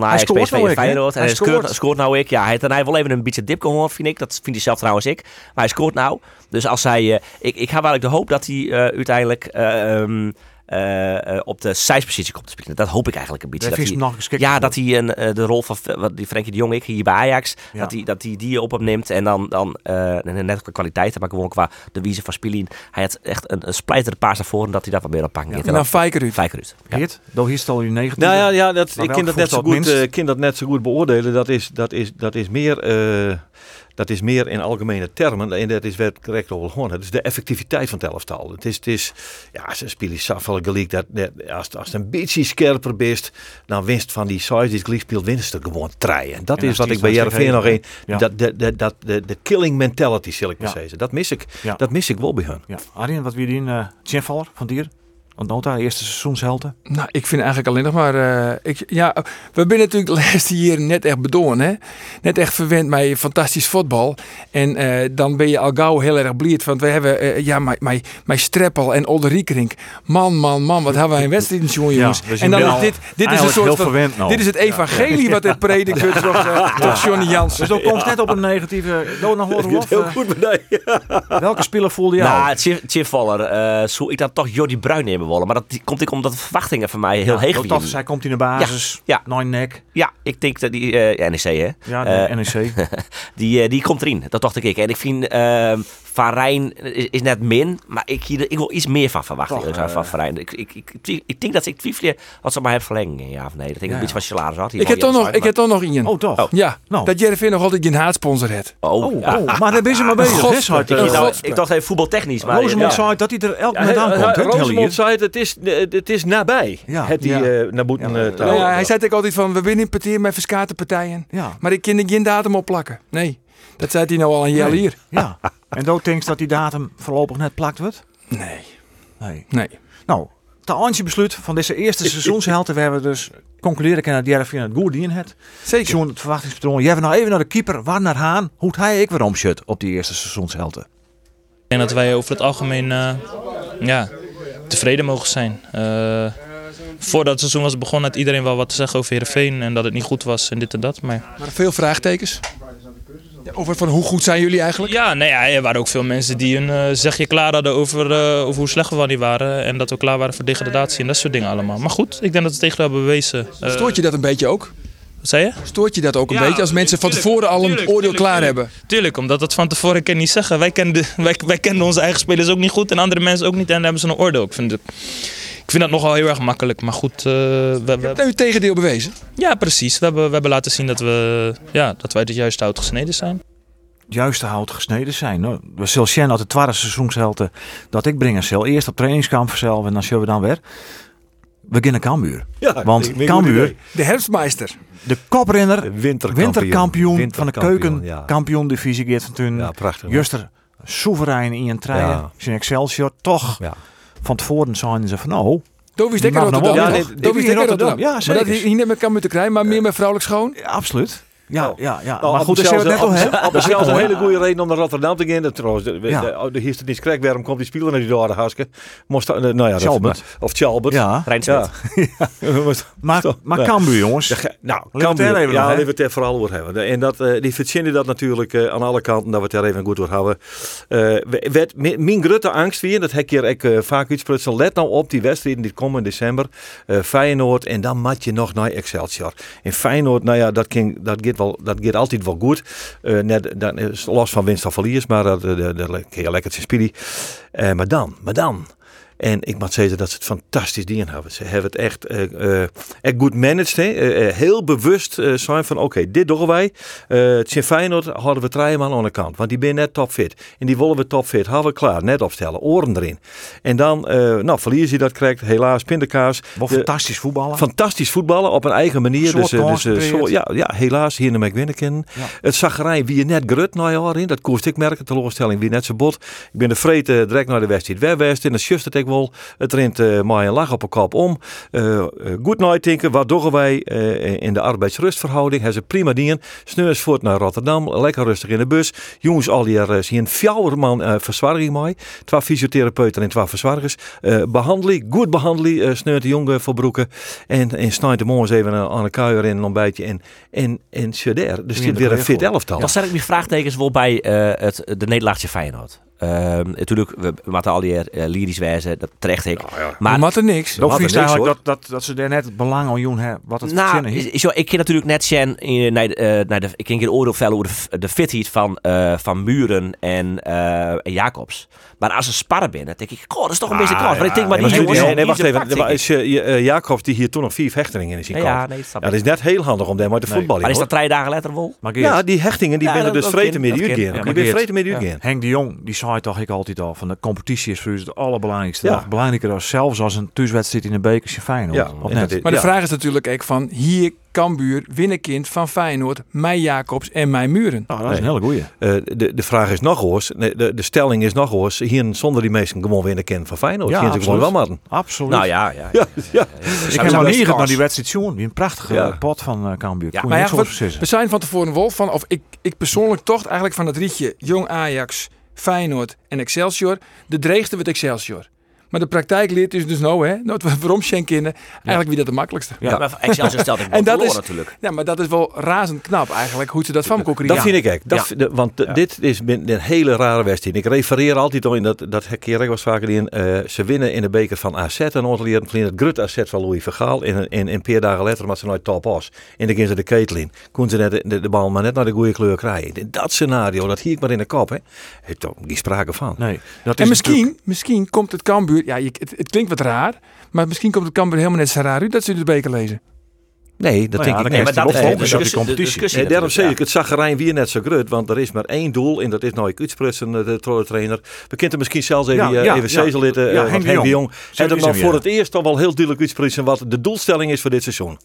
naar Ajax, scoort PSV? Feyenoord. En Hij scoort, nou ik. Ja, hij wel even een beetje dip gehoord, vind ik. Dat vindt hij zelf trouwens ik. Maar hij scoort nou. Dus als hij... eh, ik, ik heb wel de hoop dat hij eh, uiteindelijk eh, eh, eh, op de zijspositie komt te spelen. Dat hoop ik eigenlijk een beetje. Dat Dat is hij, nog geschikt. ja, dat hij een, eh, de rol van wat die Frenkie de Jong, ik hier bij Ajax, Ja. dat, hij, dat hij die op hem neemt. En dan, dan eh, net qua kwaliteit, maar gewoon qua de wijze van spelen. Hij had echt een, een splijter paas naar voren dat hij dat wat meer oppakken. En En dan dan Fijker uit. vijf uit. Ja. Geert, door hier stel je negatief. Nou ja, ja dat, ik kan dat, net zo goed, eh, kan dat net zo goed beoordelen. Dat is, dat is, dat is meer... dat is meer in algemene termen, en dat is werd correct over gewoon. Het is de effectiviteit van het elftal. Het is, het is ja, ze spelen Safel gelijk. Dat, dat, als, als het een beetje scherper bent, dan winst van die size die gelijk speelt, winst er gewoon treien. Dat En is wat ik bij Jereveen nog een. Ja. Dat, de, de, dat, de, de killing mentality, zal ik maar Ja. zeggen. Dat mis ik. Ja. Dat mis ik wel bij hun. Ja. Arjen, wat weer die uh, van Dier? Want nota, eerste seizoenshelte. Nou, ik vind eigenlijk alleen nog maar. eh, ik, ja, we zijn natuurlijk de laatste jaren net echt bedoeld, hè? Net echt verwend met fantastisch voetbal. En eh, dan ben je al gauw heel erg blied. Want we hebben, eh, ja, mijn, mijn, Streppel en Olde Riekerink. Man, man, man, wat hebben wij een wedstrijd jongens. dus je en dan is dit, dit is een soort heel van, verwend nou. Dit is het evangelie wat het predikt wordt door, Johnny Jansen. Dus dan komt net op een negatieve... Doe nog horen of, Heel goed bij Welke speler voelde jou? Nou, het Chifvaller, eh zou ik dan toch Jordi Bruin nemen willen. Maar dat komt ik omdat de verwachtingen van mij heel Ja, heeg dat- waren. Zij komt in de basis. Ja, Nine nek. Ja, ik denk dat die eh, NEC, hè? Ja, Eh, de NEC. Die, eh, die komt erin. Dat dacht ik. En ik vind ehm Van Rijn is, is net min, maar ik, hier- ik wil iets meer van verwachten Toch, van Van Rijn. Ik, ik, ik, ik, ik denk dat ik twijfel wat ze maar hebben verlengen. Ja of nee? Dat ik een beetje van salaris had. Ik heb toch nog, ik heb toch nog Ian. Oh, toch? Ja, Nou. dat Jervin nog altijd geen haatsponsor heeft. Oh, Oh, ja. oh, maar daar ben ze maar bezig. God, Sart? Ik, dacht even voetbaltechnisch, maar Rosemond ja. zei dat hij er elk Ja, moment aankomt. Rosemond zei het, het is, eh, het is nabij. Ja, het die ja. eh, naar boeten Ja, eh, te ja, Ja, houden. hij zei ook altijd van, we winnen in partijen met verskate partijen. Ja. Maar ik kan er geen datum op plakken. Nee, dat zei hij nou al een jaar Nee. hier. Ja. En Dood denkt dat die datum voorlopig net plakt wordt? Nee, Nee. nee. Nou, te eindje besluit van deze eerste seizoenshelte. We hebben dus concluderen kunnen dat Jervin het goed dien het. Zeker. Zo'n het verwachtingspatroon. Jij nog even naar de keeper, Warner Haan. Hoe het hij ik weer omshut op die eerste seizoenshelte? Ik denk dat wij over het algemeen eh, ja, tevreden mogen zijn. Eh, voordat het seizoen was begonnen had iedereen wel wat te zeggen over Heerenveen en dat het niet goed was en dit en dat. Maar Maar veel vraagtekens. Ja, over van hoe goed zijn jullie eigenlijk? ja, nee, ja, er waren ook veel mensen die een eh, zegje klaar hadden over, eh, over hoe slecht we wel niet waren. En dat we klaar waren voor degradatie en dat soort dingen allemaal. Maar goed, ik denk dat we het tegen hebben bewezen. Stoort je dat een beetje ook? Wat zei je? Stoort je dat ook een Ja, beetje als mensen van tevoren al een tuurlijk, oordeel tuurlijk, klaar tuurlijk. hebben? Tuurlijk, omdat dat van tevoren kan niet zeggen. Wij kenden, wij, wij kenden onze eigen spelers ook niet goed en andere mensen ook niet. En dan hebben ze een oordeel. Ik vind, het, ik vind dat nogal heel erg makkelijk. Maar goed, eh, we, we, nu het tegendeel bewezen. Ja, precies. We hebben, we hebben laten zien dat, we, ja, dat wij het juiste hout gesneden zijn. Het juiste hout gesneden zijn. Nou, we zullen zien uit de tweede seizoenshelte dat ik brengen zal. Eerst op trainingskamp vanzelf en dan zullen we dan weer. We beginnen Cambuur. Ja, Want ik- ik- Cambuur. De herfstmeister. de koprenner, De winterkampioen. winterkampioen van de Winterkampioen, ja. Geert van Toen. Ja, prachtig. Juster soeverein in een trein. Ja. Zijn Excelsior toch. Ja. Van tevoren zeiden ze van nou, Dovi is nog Rotterdam. Ja, nee, Rotterdam. Rotterdam. Ja, Maar dat hij niet met kan moeten krijgen, maar meer met vrouwelijk schoon. ja, absoluut. Ja, Nou, ja, ja. Nou, maar goed, we het net al, hè? Dat is hè? hele goede reden om naar Rotterdam te gaan. Dat trouwens, de, de, Ja. de, de hier niet krek, waarom komt die speler naar die door de haske? Moest, dat- nou ja, dat- Chalbert. Of Chalbert. Ja, Rijnsmit. maar, maar ja. Cambuur, jongens. Ja, ge- nou, Cambuur, daar even ja, nog, hè? laten we het er vooral over hebben. En dat, eh, die verzinnen dat natuurlijk eh, aan alle kanten, dat we het er even goed over hebben. Eh, werd, mi- mijn grote angst weer, dat heb ik hier ook, vaak uitsprutsen, let nou op die wedstrijden die komen in december. eh, Feyenoord en dan mat je nog naar Excelsior. En Feyenoord, nou ja, dat, ging, dat, wel, dat gaat altijd wel goed. Eh, net, dan is los van winst of verlies, maar dat, dat, dat, lekker spelen. Eh, maar dan, maar dan. En ik moet zeggen dat ze het fantastisch dien hebben. Ze hebben het echt, eh, eh, echt goed managed. Eh, heel bewust zijn van oké, dit doen wij. Het zijn Feyenoord hadden we drie man aan de kant. Want die ben net topfit. En die willen we topfit. Hebben we klaar. Net opstellen. Oren erin. En dan, nou verlies je dat krijgt. Helaas, pindakaas. De- fantastisch voetballen. Fantastisch voetballen op een eigen manier. Soort Dus, dus, ja, ja, helaas hier in de winnen kennen. Ja. Het zagerij wie je net grut jaar in. Dat koest ik merken. Teleurstelling wie net zo bot. Ik ben de vreten direct naar de wedstrijd wegwest. En dan just het ik wel. Het rent uh, maar een lach op een kop om. Uh, uh, good night denken. Wat doen wij uh, in de arbeidsrustverhouding? Hebben ze prima dingen. Sneurs voort naar Rotterdam. Lekker rustig in de bus. Jongens al hier zien fjouwer man uh, verzwarging mee. Twee fysiotherapeuten en twee verzwargers. Uh, behandeling, goed behandeling. Uh, sneurt de jongen voor broeken. En, en snijdt de morgens even aan een kuier in een ontbijtje. En, en, en. Dus dit weer een fit elftal. Dan zet ik mijn vraagtekens wel bij uh, het, de nederlaagse Feyenoord. Uh, natuurlijk, we moeten al die uh, lyrisch wijzen, dat terecht ik. Nou, ja. Maar wat er niks. Dat vind eigenlijk dat, dat, dat ze daar net het belang aan doen hebben, wat het nou, is, is, ik ken natuurlijk net Sjen uh, naar, de, naar de, ik ken geen oordeel vellen over de, de fitheid van, uh, van Muren en, uh, en Jacobs. Maar als ze sparren binnen, denk ik, goh, dat is toch een ah, beetje kans. Maar ik denk maar nee, die jongens. Nee, nee, wacht even. Is, uh, Jacobs die hier toen nog vier hechtingen in zijn ja, dat, ja, dat is net heel handig om daar maar te nee. voetballen. Maar is dat drie dagen later wel? Ja, die hechtingen die binnen dus vreten met u gaan. Die ben vreten met u gaan. Henk de Jong, die zei toch ik altijd al, van de competitie is voor u het allerbelangrijkste. Ja. Belangrijker dan zelfs als een thuiswedstrijd in de bekertje Feyenoord. Ja, of en net? dat is- Maar de Ja. vraag is natuurlijk ook van hier Cambuur, winnenkind van Feyenoord, mij Jacobs en mij Muren. Nou, dat is een hele goeie. Eh, de, de vraag is nog eens, nee, de, de stelling is nog eens, hier zonder die mensen gewoon winnen kennen van Feyenoord. Ja, hier gewoon wel absoluut. matten. Absoluut. Nou ja, ja. Ja, ja. ik heb nog best niet naar die wedstrijd zien. Wie een prachtige Ja. pot van uh, Cambuur. Ja, Maar je ja, zeggen. we zijn van tevoren wel van, of ik, ik persoonlijk toch eigenlijk van het rietje Jong Ajax, Feyenoord en Excelsior, de dreigste wordt Excelsior. Maar de praktijk leert dus dus nou, hè, we waarom kennen, eigenlijk wie dat de makkelijkste. Ja. Maar Excelsior stelt ik En dat is- natuurlijk. Ja, maar dat is wel razend knap eigenlijk, hoe ze dat van elkaar Dat vind ik echt. Dat, Ja. want dit is een hele rare wedstrijd. Ik refereer altijd al in dat, dat keer ik was vaker in. eh, ze winnen in de beker van AZ en geleden het Grut AZ van Louis Vergaal. En, en, en een paar dagen later, maar ze nooit top was. En dan gingen ze de ketel in. Koen ze net de, de, bal maar net naar de goede kleur krijgen. In Dat scenario, dat hier ik maar in de kop. Hè. Heeft toch geen sprake van. Nee, dat En is misschien, natuurlijk- misschien komt het Cambuur, ja, je, het, het klinkt wat raar, maar misschien komt het Cambuur helemaal net zo raar uit dat ze de beker lezen. Nee, dat Nou denk ja, ik niet. Maar dat is de discussie. competitie. Nee, daarom zeg ik, het zagrijn weer net zo groot. Want er is maar één doel en dat is nou ik uitsprutsen, eh, de trainer. We kunnen misschien zelfs even, Ja, eh, ja, even ja. zezelitten, Ja, eh, Henk Henk de de Jong. En dan hem, voor het eerst al wel heel duidelijk uitsprutsen wat de doelstelling is voor dit seizoen.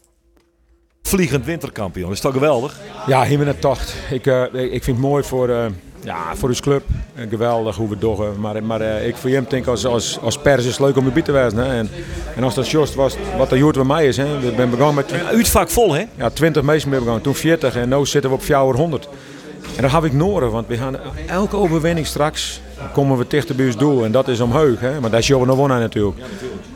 Vliegend winterkampioen, is toch geweldig? Ja, hier ben het tocht. Ik, eh, ik vind het mooi voor, eh ja, voor ons club. Eh, geweldig hoe we doen. Maar, maar eh, ik voor hem denk als, als, als pers is het leuk om erbij te wezen. Hè. En, en als dat juist was wat de joert bij mij is. Hè. We zijn begonnen met Uitvak vol, hè? ja, 20 mensen mee begonnen. Toen 40 en nu zitten we op 400. En dat heb ik nodig, want we gaan elke overwinning straks komen we dichter bij ons doel. En dat is omheug. Hè. Maar dat is jouw nog wonnen natuurlijk.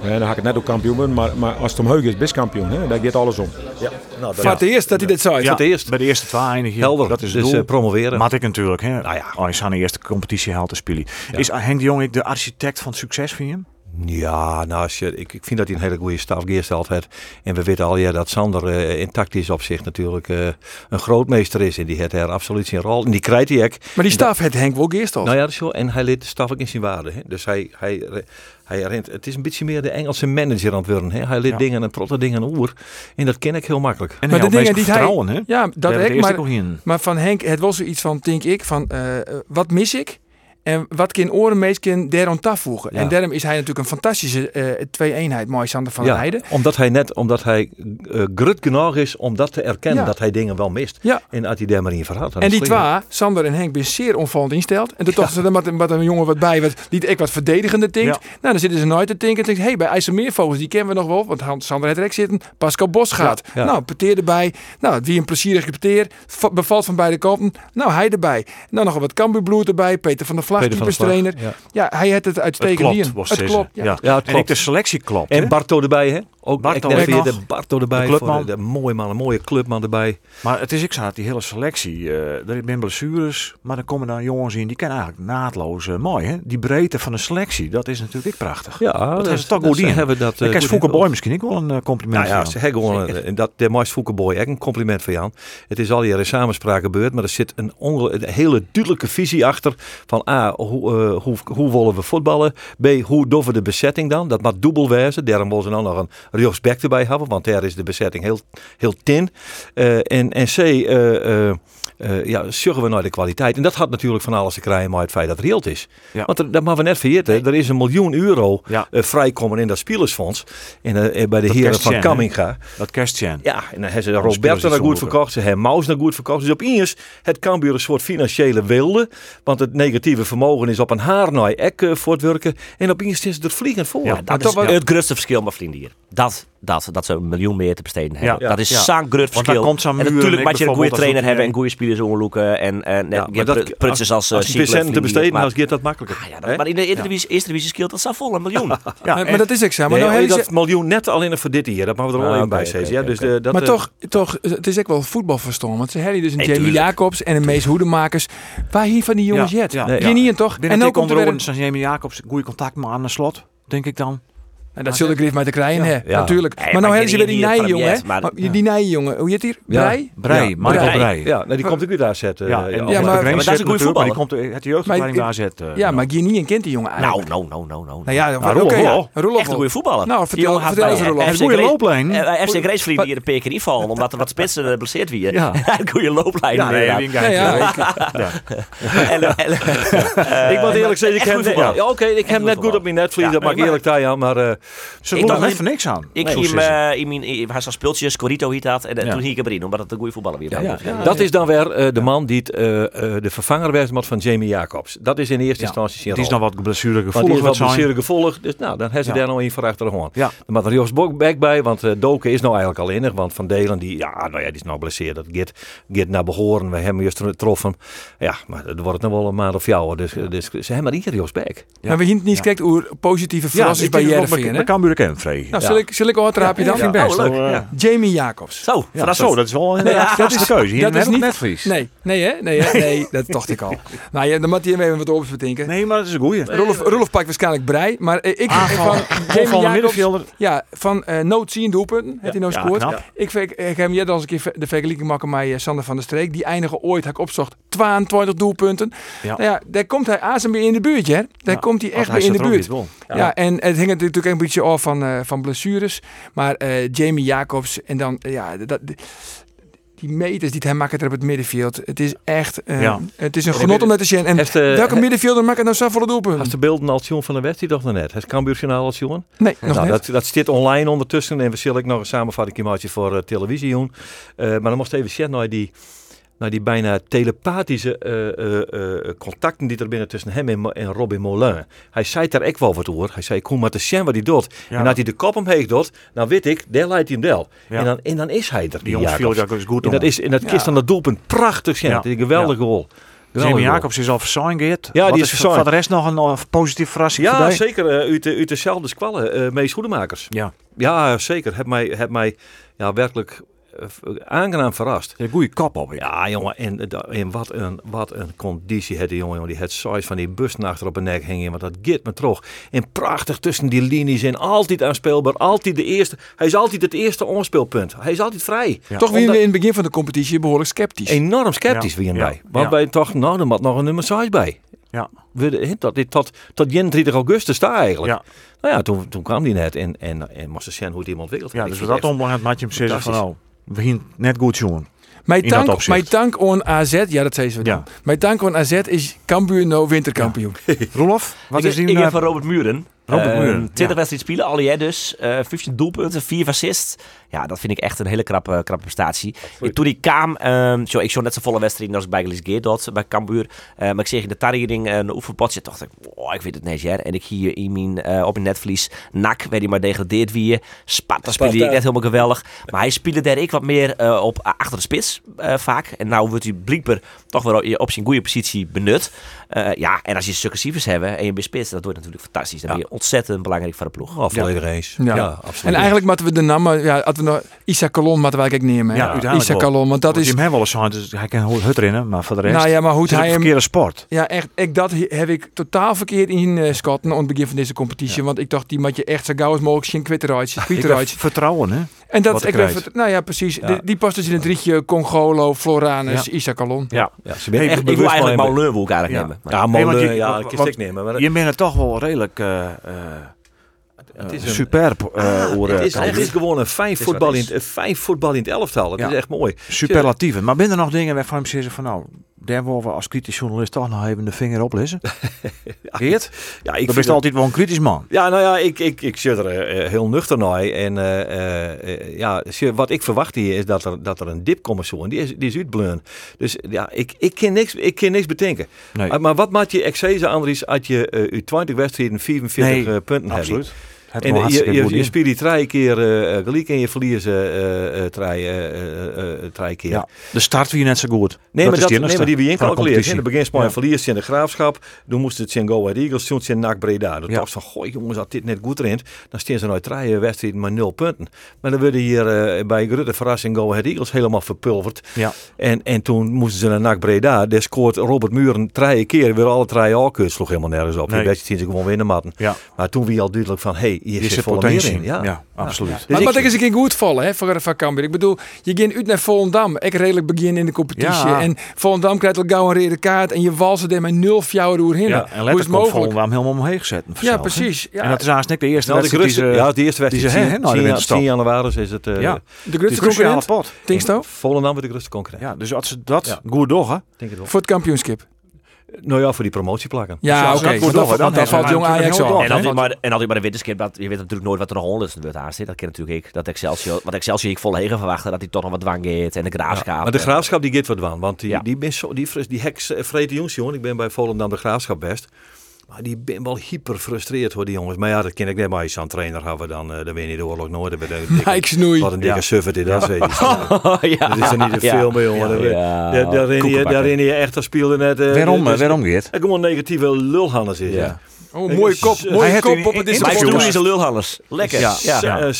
En dan ga ik het net ook kampioen worden. Maar, maar als het omheug is, best kampioen. Hè. Daar gaat alles om. Ja. Nou, Voor het eerst dat hij dit zei. Ja, het eerst. bij de eerste twee eindig je. Helder, Dat is het dus doel. eh, promoveren. Mat ik natuurlijk. Hè. Nou ja. Als je aan de eerste competitie haalt te spelen. Is Henk de Jong ik de architect van het succes van hem? Ja, nou, als je, ik, ik vind dat hij een hele goede staf geesteld heeft. En we weten al ja, dat Sander eh, in tactisch opzicht natuurlijk eh, een grootmeester is. En die heeft er absoluut zijn rol. En die krijgt hij ook. Maar die staf heeft Henk wel geest al. Nou ja, dat is zo. En hij leert de staf ook in zijn waarde. Hè. Dus hij, hij, hij rent, het is een beetje meer de Engelse manager aan het worden. Hè. Hij leert Ja. dingen en protte dingen oer. En dat ken ik heel makkelijk. En Maar de dingen die hij- vertrouwen, hè? Ja, dat ik, maar, maar van Henk, het was zoiets van, denk ik, van eh, wat mis ik? En wat kan oren meest kan daarom toevoegen? Ja. En daarom is hij natuurlijk een fantastische eh, twee-eenheid, mooi Sander van ja, Heijden. omdat hij net, omdat hij uh, grut genoeg is om dat te erkennen. Ja. Dat hij dingen wel mist. Ja. En als hij daar maar in verhaalt. dan En die het twee, Sander en Henk, zijn zeer onvallend insteld. En toen dachten ze, er wat, wat een jongen wat bij, wat, die ik wat verdedigender denkt. Nou, dan zitten ze nooit te denken. En denken, hé, bij IJsselmeervogels, die kennen we nog wel. Want Sander heeft er ook zitten. Pascal Bos gaat. Nou, peteer erbij. Nou, wie een plezierige peteer. Bevalt van beide kanten. Nou, hij erbij. Nou, nog wat Cambuurbloed erbij. Peter van der Van keeperstrainer. ja. Ja, hij had het Het uitstekend klopt, lien. was Het klopt, ja. Ja. Ja, het En ik klopt. de selectie klopt. En? Barto erbij, hè? Ook Barto ik ook weer de Barto erbij. De clubman. voor De, de mooie man, een mooie clubman erbij. Maar het is ik zat die hele selectie. eh er zijn blessures, maar er komen dan jongens in die kennen eigenlijk naadloos eh, mooi. Hè? Die breedte van de selectie, dat is natuurlijk ook prachtig. Ja, dat is toch goed in. hebben dat. Ik eh, heb. Boy misschien ook wel een eh, compliment Nou ja, van. ze hebben gewoon, eh, en dat, de mooiste Fouke Boy, echt een compliment voor Jan. Het is al jaren samenspraak gebeurd, maar er zit een, een hele duidelijke visie achter. Van A, hoe, eh, hoe, hoe willen we voetballen? B, hoe doen de bezetting dan? Dat moet dubbel wijzen. Daarom willen ze dan nog een rechtsback erbij hebben, want daar is de bezetting heel, heel tin. Eh, en, en C, eh, ja, zorgen we naar de kwaliteit. En dat had natuurlijk van alles te krijgen met het feit dat het reëel is. Ja. Want er, dat mag we net vergeten, er is een miljoen euro Ja. eh, vrijkomen in dat spelersfonds. En, eh, bij de Dat heren van? Kamminga. Dat kerstjen. Ja, en dan hebben ze Roberto naar goed verkocht. Ze hebben Maus naar goed verkocht. Dus opeens het Cambuur een soort financiële wilde. Want het negatieve vermogen is op een haarnaai ek eh, voor het werken. En opeens is het er vliegend voor. Ja. Dat Maar is wel- het grootste verschil met vrienden hier. Dat, dat, dat ze een miljoen meer te besteden hebben. Ja. Dat is Ja. zo'n groot verschil. komt zo'n en muur en natuurlijk moet je een goede trainer als hebben en goede spelers onderloeken. En, en Ja, ja, maar dat, prutsers als als die centen te besteden als gaat dat makkelijker. Ah, ja, dat, maar in de Eredivisie, eerste divisie scheelt dat zo vol een miljoen. Ja, maar, dat is ik zo. Maar, Nee, nou hebben dat miljoen net alleen voor dit jaar. Dat moeten we er wel Ah, even oké, bij zeggen. dus de, dat, maar eh, toch, toch, het is ook wel voetbalverstand. Want ze hebben dus een Nee, Jamie. Jacobs en een Mees Hoedemakers. Waar hier van die jongens jet? ja. niet toch? En ook er onder Jamie Jacobs, goede contact maar aan de slot, denk ik dan. En dat zullen ik even met te krijgen, hè? Ja. Natuurlijk. Maar nou hebben ik ze weer die niet het maar- Maar Die die nijjongen, hoe heet hier? Ja. Brei? Brei, Ja, Michael Brei. Brei. Ja, nou, die komt ook uit AZ. eh, Ja, en ja, Ja, ja, maar- maar, maar dat is een goede Maar die komt de jeugdopleiding Maar- bij AZ. eh, Ja, maar Guinea en kent die jongen Nou, nou, nou, nou, nou. Nou ja, Nou, oké. Roelof ja. Roelof Echt een goede voetballer. Nou, vertel, jongen eens eh, Roelof. Een goede looplijn. eh, FC Gracevliet die een paar keer invallen omdat er wat spitsen geblesseerd weer. Ja. een goede looplijn. Ja, nee, wie een Ja, ja, ik- ik moet eerlijk zeggen, ik heb net, voetballer. ja, oké, ik heb goed net goed op mijn netvlies, Ja, dat mag ik eerlijk zeggen, maar eh, Ze Ik doen er voor niks aan. Ik het? hem, eh, in mijn, hij zo'n speeltjes, Corito heet dat, en eh, toen ging ik hem erin, omdat het een goede voetballer weer Ja, was. ja. Dat is dan weer eh, de man die eh, eh, de vervanger werd van Jamie Jacobs. Dat is in eerste instantie zijn Die is nog wat blessuregevoelig. Die is wat wat blessuregevoelig. Dus nou, dan hebben ze daar nog een voor achter de hand. Ja. Maar er is back bij, want eh Doken is nou eigenlijk al innig. Want Van Delen, die, ja, nou ja, die is nou blesseerd. Dat gaat, naar behoren. We hebben juist getroffen. Ja, maar het wordt nog wel een maand of jou. Dus, dus ze hebben maar hier Jos Beck. Maar we hebben niet gekeken hoe positieve Ja, verrassing ik bij Jervin, hè? kan buren kennen, vrij. Nou, zal ik, zal ik wat raapje dan? vind best. Oh, leuk. hoor. Ja. Jamie Jacobs. Zo, Ja, verrassend. zo, dat is wel een ja, dat is de keuze. Hier dat is niet- netvlies. Nee, nee hè? Nee, hè? nee dat dacht ik al. Nou ja, dan moet hem even wat bedenken. Nee, maar dat is een goeie. Rolf, Rolf pakt waarschijnlijk brei, maar eh, ik van Jamie middenvelder. ja, van eh nood 10 doelpunten, heeft hij nou knap. Ik, heb hem net als een keer de vergelijking maken met eh, Sander van der Streek. Die eindigen ooit, heb ik opzocht, 22 doelpunten. Ja. Nou ja, daar komt hij bij in de buurt, hè? Daar komt hij echt bij in de buurt. Ja. en het hing natuurlijk een beetje af van, eh, van blessures. Maar eh, Jamie Jacobs en dan, eh, ja, dat, die meters die hij maakt er op het middenveld. Het is echt, Ja. het is een En genot ik- om naar te zien. En welke middenvelder maakt nou zoveel doelpunten? Als de beelden al zien van de wedstrijd toch nog net. Het Cambuurjournaal al zien. Nee, nog Nou, net. dat, dat zit online ondertussen en we zullen ook nog een samenvatting voor eh, televisie doen. Maar dan moest even zien naar die, naar die bijna telepathische eh, eh, eh, contacten die er binnen tussen hem en, en Robin Moulin. Hij zei daar ook wel wat over. Hij zei, kom maar te zien wat hij doet. Ja. En dat hij de kop omheen doet, dan weet ik, daar leidt hij hem wel. Ja. En, dan, en dan is hij er, die, Die jongens viel Jacobs. dat is goed En dat is en dat Ja. kist dan dat doelpunt prachtig zijn. Ja. Het is een geweldige goal. Jamie. Jacobs is al versigned. Ja, Wat die is voor- versigned. Voor de rest nog een eh, positieve verrassing Ja, zeker. eh, uit, de, uit dezelfde squallen. eh Mees Goedemakers. Ja, Ja, zeker. Heb mij, heb mij ja, werkelijk aangenaam verrast. een goede kop op. Ja. Ja, jongen, en, eh, en wat, een, wat een conditie had die jongen. jongen. Die had size van die bus achter op een nek hingen. Want dat git me terug. En prachtig tussen die linies en altijd aanspeelbaar. Altijd de eerste. Hij is altijd het eerste onspeelpunt. Hij is altijd vrij. Ja. Toch weer in het begin van de competitie behoorlijk sceptisch. Enorm sceptisch Ja, wie ja, wij. Want ja. wij toch, nou, er moet nog een nummer 6 bij. Ja. We, de- tot, dit- tot, tot 31 augustus daar eigenlijk. Ja. Nou ja, toen, toen kwam die net en, en, en moest zien hoe het iemand ontwikkeld. Ja, dus dat het onbelangrijk had je hem zeggen van Fantastisch. Nou, gingen net goed jongen. Mijn tank, mijn tank on AZ, ja dat zei ze dan. Ja. Mijn tank on AZ is Cambuur nou winterkampioen. Rolof, wat ik, is die ik nou? heb van Robert Muren. Robert Ehm, Muren, 20 ja. wedstrijden spelen, al jij dus. eh 15 doelpunten, 4 assists. Ja, dat vind ik echt een hele krappe, krappe prestatie. Ik, toen ik kwam, ehm zo, ik zo net zo volle wedstrijd als bij Geert bij Cambuur. Eh, maar ik zeg in de targering een oefenpotje, dacht ik, oh, ik weet het niet. En ik hier in mijn, eh, op mijn netvlies, nak, waar hij maar degradeerd wie. Sparta speelde ik net helemaal geweldig. Maar hij speelde daar ik wat meer eh, op achter de spits eh, vaak. En nou wordt hij blijkbaar toch wel op zijn goede positie benut. Eh, ja, en als je successievers hebben en je bent spits, dat wordt natuurlijk fantastisch. Dan ben je ontzettend belangrijk voor de ploeg. Oh, volledig eens. Ja. Ja, absoluut. En eigenlijk moeten we de naam, ja, hadden we nog Isa Kalon moeten wij eigenlijk nemen. Ja, hè? uiteindelijk Isa wel. Kalon, want dat is, die hem wel eens zijn, dus hij kan goed hut rennen, maar voor de rest. nou ja, maar hoe het hij een hem, verkeerde sport. ja echt, ik, dat heb ik totaal verkeerd in uh, schatten aan het begin van deze competitie, want ik dacht die moet je echt zo gauw als mogelijk zien heb vertrouwen, hè? En dat, ik vert- nou ja, precies. Ja. Die, die past dus in het drietje Congolo, Floranus, Isa Kalon. Ja. Ja, ze ben Hey, echt Ik wil eigenlijk. Mauleur wil ik eigenlijk Ja. nemen. Maar- Ja, je- ja, wa- ik het nemen. Maar Je bent toch wel redelijk eh, eh, het is een- superb. eh, over, het is, het is gewoon een vijf voetbal, het in, het- vijf voetbal in het elftal. Het Ja. is echt mooi. superlatieven. Maar binnen er nog dingen waarvan je zeggen van nou, daar willen we als kritisch journalist toch nog even de vinger op lezen? Geert? Ja, ik het- altijd wel een kritisch man. Ja, nou ja, ik, ik, ik zit er eh, heel nuchter naar. En eh, eh, eh, ja, wat ik verwacht hier is dat er, dat er een dip komt zo. En die is, die is uitbleun. Dus ja, ik, ik, kan niks, ik kan niks bedenken. Nee. Maar, wat maakt je Exceso, Andries, als je eh uit 20 wedstrijden 44 Nee, eh, punten hebt? Absoluut. En eh, je, je, je speelt die drie keer eh, gelijk en je verliest eh, eh, drie, eh, eh, eh, drie keer. Ja. De start wie net zo goed. Nee, maar, is dat, nee, maar die we van de incalculeerd. In de beginspan Ja. verliest in de graafschap. Dan moest het zijn Go Ahead Eagles, toen zijn NAC Breda. Dat Ja. was van, goh jongens, als dit net goed rent, dan staan ze nooit drie wedstrijden maar nul punten. Maar dan werden hier eh, bij grote verrassing Go Ahead Eagles helemaal verpulverd. Ja. En, en toen moesten ze naar NAC Breda. Daar scoort Robert Muren drie keer weer alle drie al kut. Sloeg helemaal nergens op. Nee. Die wedstrijd zien ze gewoon winnen matten. Ja. Maar toen wie al duidelijk van, hé, hey, hier Is zit volle meer in. Ja. ja, absoluut. Dus maar ik- wat ik eens een keer goed vallen hè, voor, voor Cambuur. Ik bedoel, je gaat uit naar Volendam. Ik redelijk begin in de competitie. Ja. En Volendam krijgt al gauw een rode kaart. En je walsen er met nul fjouwer doorheen. Ja, en Hoe is mogelijk? Volendam helemaal omheen gezet. Ja, precies. Ja. En dat is eigenlijk de eerste Nou, de wedstrijd die ze... ja, de eerste wedstrijd. die ze, hè, 10 nou, de 10 winterstop. 10 januari is het. eh Ja. de grootste concurrent. Tinksto? Volendam wordt de grootste concurrent. Ja, dus als ze dat Ja. goed doen, hè. Denk het wel. Voor het kampioenschap. Nou ja, voor die promotieplakken. Dus Ja, als oké. want dat, dan want hebben valt jong Ajax al. En altijd, want- maar, en altijd bij de winterskip, dat je weet natuurlijk nooit wat er nog honderdste wordt aan zit. Dat ken natuurlijk ik. Dat Excelsior, wat Excelsior ik vol hegen verwachten, dat hij toch nog wat dwang geeft. En de graafschap. Maar de graafschap die gaat wat aan. Want die, Ja. die, zo, die, fris- die heks eh, vreten jongens, jongen. Ik ben bij Volendam de graafschap best. Maar die ben wel hyper frustreerd hoor, die jongens. Maar ja, dat ken ik net maar als je aan trainer hebben, dan, eh, dan win je de oorlog nooit. Mike Snoei. Wat een dikke Ja. suffert in dat. Ja. ja. Dat is er niet te veel mee, jongen. Daar- Ja. Daar daar ren je- daar echt, dat speelde net... eh, Waarom, dus- waarom Geert? Er gewoon negatieve lulhannes in. Ja. Oh, mooie kop, Hij mooie heeft kop op het Mike. Snoei is een lulhallers. Lekker. Ja.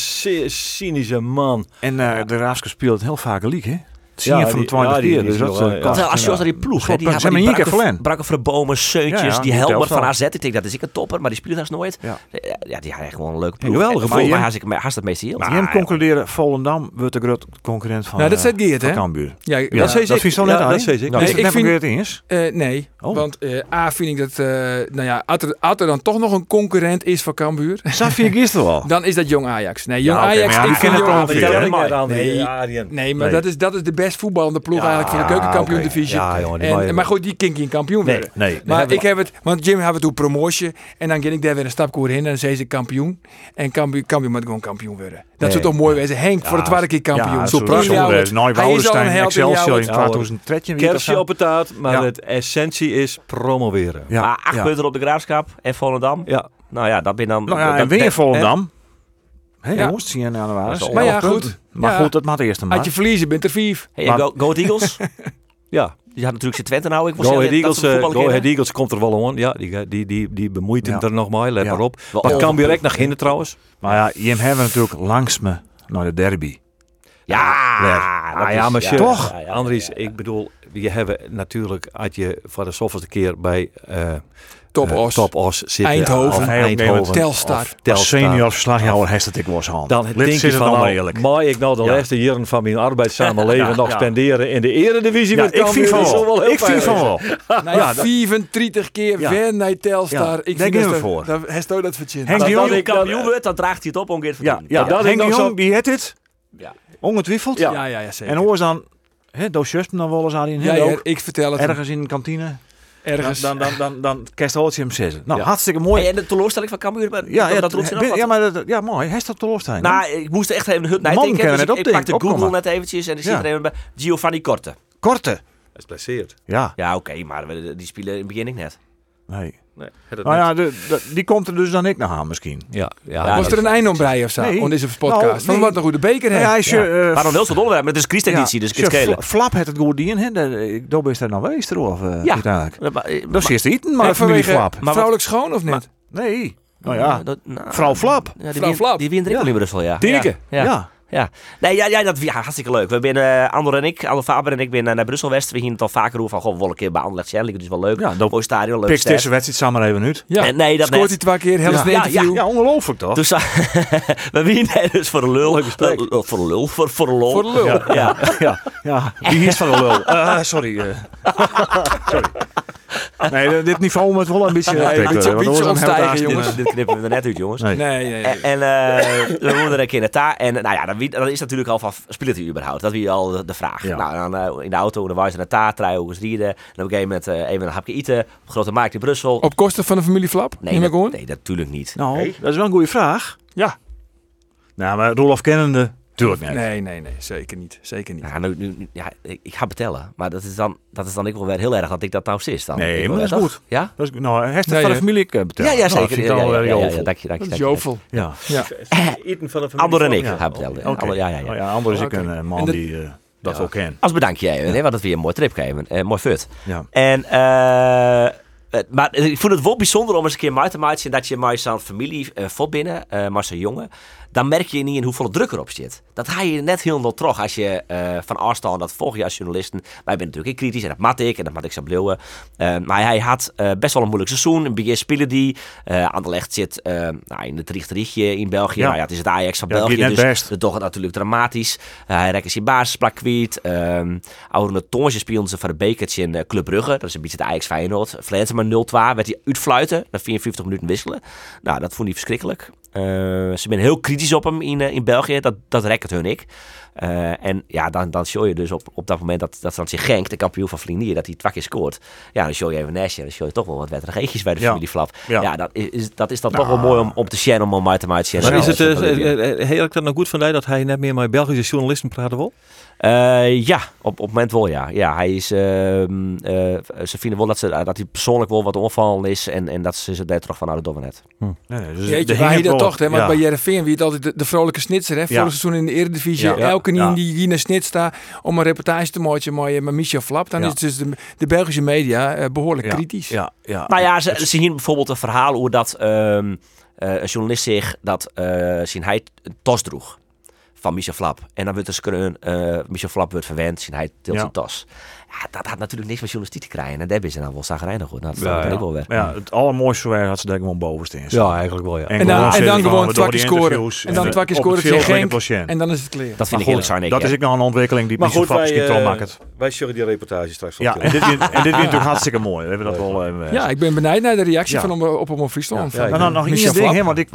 Cynische man. En eh, de Raafske speelt heel vaak een league, hè? Zie je Ja, van de die- 20 ja, die- keer. die Dus is dat wel, eh, ja. Terwijl als je als die ploeg, hè, die Ze hebben die hier keer brakke, verlen. brakke verbomen, seuntjes, Ja, ja, die helmer van. AZ. Ik denk dat is ik een topper, maar die speelt haast nooit. Ja. Ja, ja die had gewoon een leuke ploeg. mij Maar haast ik haast het meeste heel. Die hem concluderen, Volendam wordt de grote concurrent van Nou, dat eh, zegt Geert, van hè? Cambuur. Ja, Ja, dat vind je zo net Ja, aan, dat zei ik. Nee, is het ik net vind- met eens? Eh, nee, Oh. want eh, A vind ik dat, eh, nou ja, als er, dan toch nog een concurrent is voor Cambuur, Safia gisteren wel. dan is dat Jong Ajax. Nee, Jong Ajax, maar ja, ik die vind het Maar Ja, ik Nee. Maar. Dat, is, dat is de best voetballende ploeg eigenlijk voor de keukenkampioen-divisie. Ja, En- maar goed, die geen kampioen Nee, worden. Nee. Maar ik heb het, want Jim had het toen promotie en dan ging ik daar weer een stapkoer in en dan zei ze kampioen. En kampioen, kampioen moet gewoon kampioen worden. Dat zou toch mooi wezen. Henk voor de tweede keer kampioen. Ja, Zo prachtig. prachtig. Hij Nou, is al een Woudenstein, held in Excelsior in jouw- 2013. wie Kersje dat op het taart, maar het essentie is promoveren. Ja, Maar acht punten op de graafschap en Volendam. Ja. Nou ja, dat ben dan. Nou ja, dat- en weer Volendam. Hé Ja. jongens, 10 januari. Dat is Maar ja, goed. Maar Ja. goed, dat mag eerst maar. Als je verliezen bent er vijf. Hey, Maar- Go, Go Ahead Eagles. Ja. Die had natuurlijk zijn Twente nou. Ik Go Ahead Eagles, eh, Go Ahead Eagles komt er wel aan. Ja, die, die, die, die bemoeit hem Ja. er nog mee. Let Ja. maar op. Wel Maar kan direct naar Ginder trouwens. Maar ja, je hebben natuurlijk langs me naar de derby. Ja, dat Ah, ja, is- shit. Toch? Andries, ik bedoel, je hebben natuurlijk, als je voor de zoveelste keer bij eh Top eh, Os. Top Os zitten. Eindhoven. of Eindhoven. Telstar. of senior verslagjouwer heeft het ik was hand. Dan Lid denk je van, allemaal nou, eerlijk. mag ik nou de Ja. laatste jaren van mijn arbeidssamenleven Ja, nog ja. spenderen in de eredivisie Ja, met ik vind van wel. Ik vind van wel. Nou ja, Ja, dat- 34 keer Ja. weer naar Telstar. Ja, ik we ze- voor. Dat, hij stoot dat verdiend. Henk de dat Jong, ik- kampioen wordt, dan draagt hij het op om Geert ja, Fortuyn. ja, Henk de nog Jong, zo- die heeft het. Ja. Ongetwijfeld. Ja, ja, ja, zeker. En hoor dan, hè, dossiers dan wel eens aan die ja, ik vertel het hem. Ergens in de kantine. ergens. Dan, dan, dan, dan kerst Hoortje hem. Nou, Ja. hartstikke mooi. Hey, en de teleurstelling van Cambuur, ja, ja, dat roept ze ben- ja, maar dat, ja, mooi. Hij staat teleurstelling. Nou, ik moest echt even de hut De man nadenken. kan Dus ik, net ik op pakte Google opkomen. net eventjes en er zit er even bij Giovanni Korte. Korte. is blesseerd. Ja, Ja, oké, maar we- die spelen in het begin ik net. nee. Nee, Nou ja, de, de- die komt er dus dan ik nog aan misschien. ja, ja, Ja, Was er een eind om of zo? Nee. On deze podcast. Nou, Van wat een goede beker Nou hè? ja, je... eh, Maar dan wel zo'n onderwerp, maar het is Christeditie, dus het je schelen. Flap het het goed in, hè? Ik doe best daar nou geweest, of uh, Ja. uiteindelijk. Maar- maar- Dat is eerst eten, maar familie vanwege Flap. Maar vrouwelijk schoon of niet? Nee. Nou ja, dat- nou, vrouw Flap. Ja, die Vrouw wint- Flap. Die wint er ook in Brussel, ja. Tineke. Ja. Ja. ja. Ja. Nee, ja, ja, dat ja, hartstikke leuk. We zijn, eh Andor en ik, Andor Faber en ik, ben eh, naar Brussel West. We gingen het al vaker over van, goh, we willen een keer bij Anderlecht zijn. Dat is wel leuk. Ja, dat Mooi stadion, leuk Pik stad. deze wedstrijd samen even uit. Ja. Eh, nee, dat Scoort hij twee keer, heel Ja. Ja. Ja, ongelooflijk toch? Dus we winnen dus voor een lul. Leuk gesprek. Eh, voor een lul, voor, voor een lol. Voor de lul. Ja. ja, ja. Die is van de lul. Eh, sorry. eh. sorry. Nee, dit niveau moet wel een beetje... Oppikken, een beetje- beetje opstijgen, jongens. Dit knippen we er net uit, jongens. Nee. Nee, nee, nee. En, en eh, we woonden er een keer naar daar. En nou ja, dan, wie- dan is natuurlijk al van, speelt hij überhaupt? Dat is al de, de vraag. Ja. Nou, dan eh, in de auto, dan waren ze naar daar, drie uur rieden. En op een gegeven moment eh, even een hapje eten. Op de Grote Markt in Brussel. Op kosten van de familie Flap? nee, dat, gewoon? nee, natuurlijk niet. Nou, dat is wel een goede vraag. Ja. Nou, maar Rolof kennende... Tuurlijk niet. Nee, nee, nee. Zeker niet. Zeker niet. Ja, nu, nu, nu- ja, ik, ik ga betellen. Maar dat is, dan, dat is dan ik wel weer heel erg dat ik dat nou sis. Dan. Nee, Ik maar dat is goed. Ja? Dat is, nou, heeft het Nee, van de familie eh, betaald. Ja, ja, Nou, dat zeker. ik ja, ja, ja, heel ja, dank je, dank je. Dat is dank je. jovel. Ja. Ja. Eten van de Andor en ik Ja. gaan betellen. Oké. Ander- Ja, ja, ja. Nou ja, anders is ik een eh, man die eh, dat wel kent. Als bedankje even, hè, want het weer een mooi trip geven. Mooi fut. Ja. En maar ik vond het wel bijzonder om eens een keer mee te maken dat je met zo'n familie uh, vol binnen, uh, met zo'n jongen, dan merk je niet in hoeveel druk erop zit. Dat ga je net heel veel terug als je uh, van afstand, dat volg je als journalisten. Wij zijn natuurlijk kritisch en dat mat ik en dat mat ik zo bleeuwen. maar hij had best wel een moeilijk seizoen. Een beetje spelen die. Anderlecht zit nou, in het riechterichtje in België. Ja. Nou ja, het is het Ajax van Ja, België, dus best. dat toch natuurlijk dramatisch. hij rekken zijn basisplak kwijt. Um, oude Tonge speelden ze voor de bekertje in Club Brugge. Dat is een beetje het Ajax Feyenoord. Vleenten maar 0-2 werd hij uitfluiten. Na 54 minuten wisselen. Nou, dat vond hij verschrikkelijk. Uh, ze zijn heel kritisch op hem in, uh, in België. Dat, dat rekt hun ik. Uh, en ja, dan, dan show je dus op, op dat moment dat, dat Fransje Genk, de kampioen van Vlinier, dat hij twee keer scoort. Ja, dan show je even Nesje. Dan show je toch wel wat wettergeetjes bij de Ja. familie Flap. Ja, Ja. dat, is, dat is dan toch wel mooi om, om te sharen, om uit te maken. Maar is het uh, heel ik dat nou goed van dat hij net meer met Belgische journalisten praten wil? Uh, ja, op, op het moment wel ja. Ja, hij is, uh, uh, ze vinden wel dat, ze, dat hij persoonlijk wel wat onvallen is en, en dat ze ze daar terug van nou, dat doen we net. Nee, nee, dus Jeetje, je dat toch, hè? Want ja. bij Jereveen wie het altijd de, de vrolijke snitser, hè? Ja. Vorig seizoen in de Eredivisie, Ja. Elke Ja. die hier naar snit staat om een reportage te maken met, met Michel Flap, dan Ja. is dus de, de Belgische media eh, behoorlijk Ja. kritisch. Ja, ja. Nou ja, ze, ze zien bijvoorbeeld een verhaal hoe dat ehm, eh, een journalist zich dat eh zien hij een tas droeg van Michel Flap. En dan wordt dus kunnen eh Michel Flap wordt verwend, zien hij deelt Ja. zijn tas. Ja, dat had natuurlijk niks met journalistiek te krijgen. En daar is ze dan wel zagrijnig goed. Nou, dat Ja, ja, ja. ik wel weer. Maar ja, het allermooiste waren had ze denk ik gewoon bovenste in. Ja, eigenlijk wel ja. En dan, en dan gewoon twakje scoren. En dan eh, twakje scoren tegen Genk. En dan is het klaar. Dat vind ik goed, eerlijk zijn. ik, dat is ook nog een ontwikkeling die Maar Michel goed, Flap wij, misschien wel eh, maakt. wij zullen die reportage straks van Ja, en dit, wint- en dit wint natuurlijk hartstikke mooi. We hebben dat wel even. Ja, ik ben benieuwd naar de reactie van om, op om Friesland. Nou, nou, nog één ding, hè, want ik,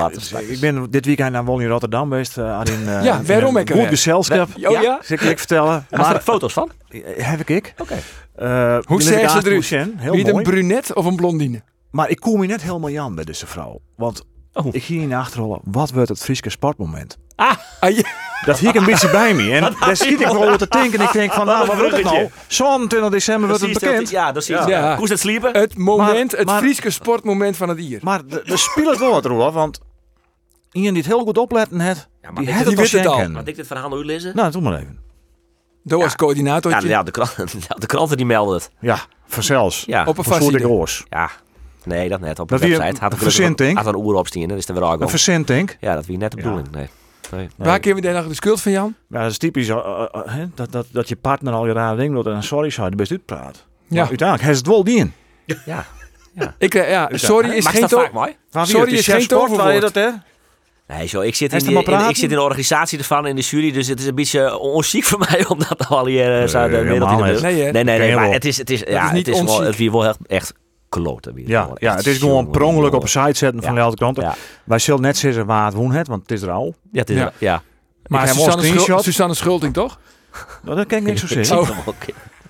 ik ben dit weekend naar in Rotterdam geweest. eh eh, Ja, in waarom een ik er Goed gezelschap. Oh ja? Zal ik vertellen. Er Maar foto's van? Eh, heb ik ik. Oké. Eh, Hoe zeggen ze? Lucien, Heel Wie het een brunet of een blondine? Maar ik kom hier net helemaal Jan bij deze vrouw. Want Oh. ik ging in achterrollen. Wat wordt het Friese sportmoment? Ah, Ah, ja. Dat hier ik een beetje bij me. En daar schiet ik wel over te denken. En ik denk van, nou, wat wordt het nou? 27 december wordt het bekend. Ja, dat zie je. Ja. Hoe is het sliepen? Het moment, Maar- het maar- Friese sportmoment van het hier. Maar er er speelt wel wat, Roelof. Want iemand die het heel goed opletten heeft, maar die die het al het. Had ik dit verhaal nou lezen? Nou, doe maar even. Doe als coördinator. Ja, ja, de, kranten, ja, de kranten die melden het. Ja, vanzelfs. Ja, Op een oors. ja. Nee, dat net. Op de Dat wie website een had een verzinting? had een oer. Dan is weer al Een vercenting. Ja, dat wie net de bedoeling. Nee. nee. Waar kunnen we daar nog de schuld van Jan? Ja, dat is typisch. hè, dat, dat, dat je partner al je rare dingen doet en sorry zou je best uitpraat. Ja. Maar uiteindelijk heeft het wel dien. Ja. Ik, eh, ja, sorry is Mag geen dat to- vaak mooi? Maar wie, Sorry is geen toverwoord. dat hè? Nee, zo, ik, zit in die, er ik zit in de organisatie ervan, in de jury. Dus het is een beetje onziek voor mij om dat al hier uh, zo de wereld in helemaal de niet. nee, Nee, nee, Ken maar het is, het is, ja, is niet het is wel, het wel echt, echt kloten. Ja, wel ja, het is gewoon jongen, per ongeluk jongen. op een site zetten van de andere kant. Ja, Wij zullen net zeggen waar het woen het, want het is er al. ja, het is, Ja. ja. Maar Susanne, Schul-. Susanne Schulting, toch? Nou, dat kan ik niks zo zeggen. hem ook.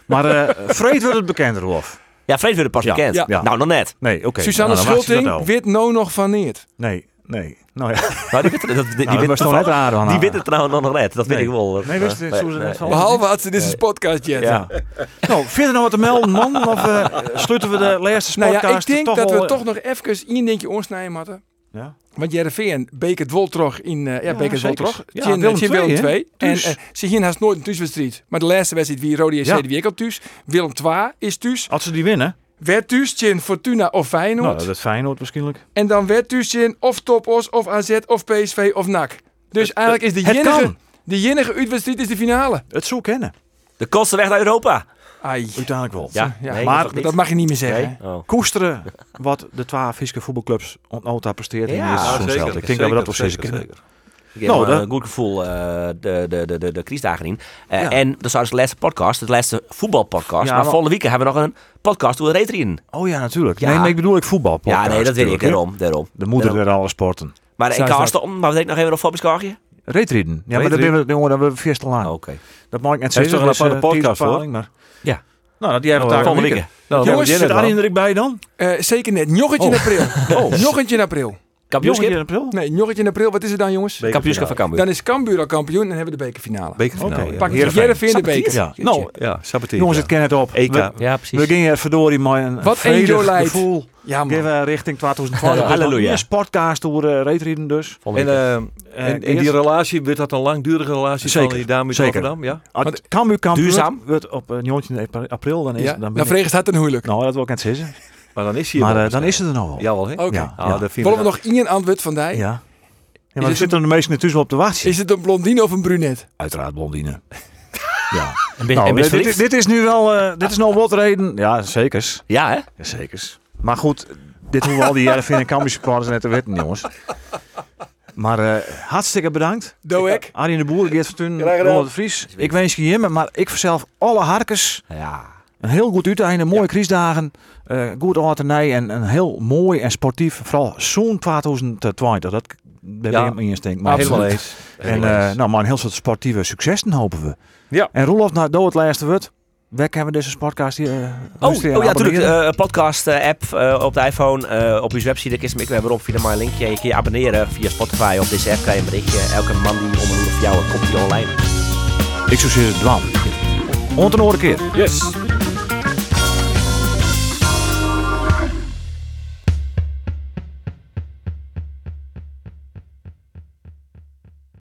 Maar eh Freed wordt het bekend, Rolf. Ja, Vreed wordt pas Ja. bekend. Nou, nog net. Nee, oké. Susanne Nou, Schulting weet nou nog van Neert. Nee, nee. Nou ja, Nou, die weet dat- die, nou, weet was nog net. Die weet het trouwens nog net. Dat weet Nee. ik wel. Nee, wist het, Eh. Behalve als ze dit is een podcast jet. Ja. Nou, verder nog wat te melden, man? Of eh, sluiten we de laatste Nou ja, ik podcast denk dat we eh, toch nog even één dingetje onsnijden moeten. Ja? Want Jereveen beek het wel terug in... eh, ja, zeker. terug. Ja, Tjen- Willem tjen II, Willem hè? 2. En eh, ze hier haast nooit een thuiswedstrijd. Maar de laatste wedstrijd wie Rode JC Ja. die week al thuis. Willem 2 is thuis. Als ze die winnen, Tjen Fortuna of Feyenoord. nou, dat is Feyenoord waarschijnlijk. En dan werd tjen of Topos of AZ of PSV of NAC. Dus eigenlijk is de kan. de enige uitwedstrijd is de finale. Het zo kennen. De kosten weg naar Europa. Ai. Uiteindelijk wel. Ja, Ja, nee, maar? Dat mag je niet meer zeggen. Nee? Oh. Koesteren wat de twee Fiske voetbalclubs ontnota presteert in Ja, deze seizoen zeker, zelf. Ik denk dat we dat wel zeker, zeker kennen. Zeker. Ik heb Nou, nou, dat- een goed gevoel eh, de, de, de, de, de criisdagen in. Eh, Ja. En dat is de laatste podcast, de laatste voetbalpodcast. Ja, maar maar- volgende week hebben we nog een podcast over reetrien. Oh ja, natuurlijk. Ja. Nee, maar ik bedoel ik voetbal. Ja, nee, dat weet ik. Daarom, daarom. De moeder Daarom. alle sporten. Maar ik kan afstoppen, maar we denken nog even op Fobiskargje. Reetriden. Ja, maar dat ben we, jongen, dat hebben we vast al aan. Oh, Oké. Dat mag ik net Hij is toch een dus, aparte eh, podcast, tijdbepaling, Maar... Ja. Nou, dat die hebben Oh, daar Volgende een week. week. Nou, Jongens, dan Zit Arjen jij er bij dan? Eh, zeker net. Joggetje in april. Oh. Joggetje in april. Kampioenschap. In april? Nee, joggetje in april. Wat is het dan, jongens? Kampioenschap van Cambuur. Dan is Cambuur al kampioen en dan hebben we de bekerfinale. Bekerfinale. Oké. ja. Pak je Heerenveen. De beker. Ja. Nou, Ja, Sabatier. jongens, ja. het ken het op. EK. We, Ja, precies. we gingen verdorie maar een Wat vredig life. gevoel Ja, man. geven richting 2012. Halleluja. Een sportcast door uh, reetriden dus. En, week. eh, en, en die eerst- relatie, wordt dat een langdurige relatie Zeker, van die dame uit zeker. Rotterdam? Ja? Want- Cambuur kampioen Duurzaam? wordt op uh, 19 april, dan is Ja, dan dan vreeg het een huwelijk. Nou, dat wil ik net zeggen. Maar dan is hij er Maar wel eh, dan is het er nog wel. Jawel, hè? Oké. Ja, Ah, ja. Willen we nog één antwoord van die? Ja. Ja, maar er zitten de meesten natuurlijk wel op te wachten. Is het een blondine of een brunette? Uiteraard blondine. ja. En ben, Nou, en dit, dit, is nu wel, eh, dit is nog wat reden. Ja, zekers. Ja, hè? Ja, zekers. Maar goed, dit hoeven al die Jervin en Cambuur supporters net te weten, jongens. Maar eh, hartstikke bedankt. Doe ik. Arjen de Boer, Geert van Tun. Ronald de Vries. Ik wens je hier, maar ik verzelf alle harkers Ja. Een heel goed uiteinde, mooie kriesdagen, eh goed alternij en een heel mooi en sportief, vooral zo'n 2020. Dat ben Ja. ik me instinct. Maar Helemaal absoluut. eens. En eh, eens. nou, maar een heel soort sportieve successen hopen we. Ja. En Roelof, nou, doe het laatste woord. Waar hebben we deze podcast hier? eh, Oh, oh ja, natuurlijk. Een podcast-app eh, op de iPhone, eh, op je website. Daar kun je me weer op via mijn linkje. Je kun je abonneren via Spotify. Op deze app krijg je een berichtje. Elke man die om een of jou komt die online. Ik zou zeggen, dwan. Ont een andere keer. Yes.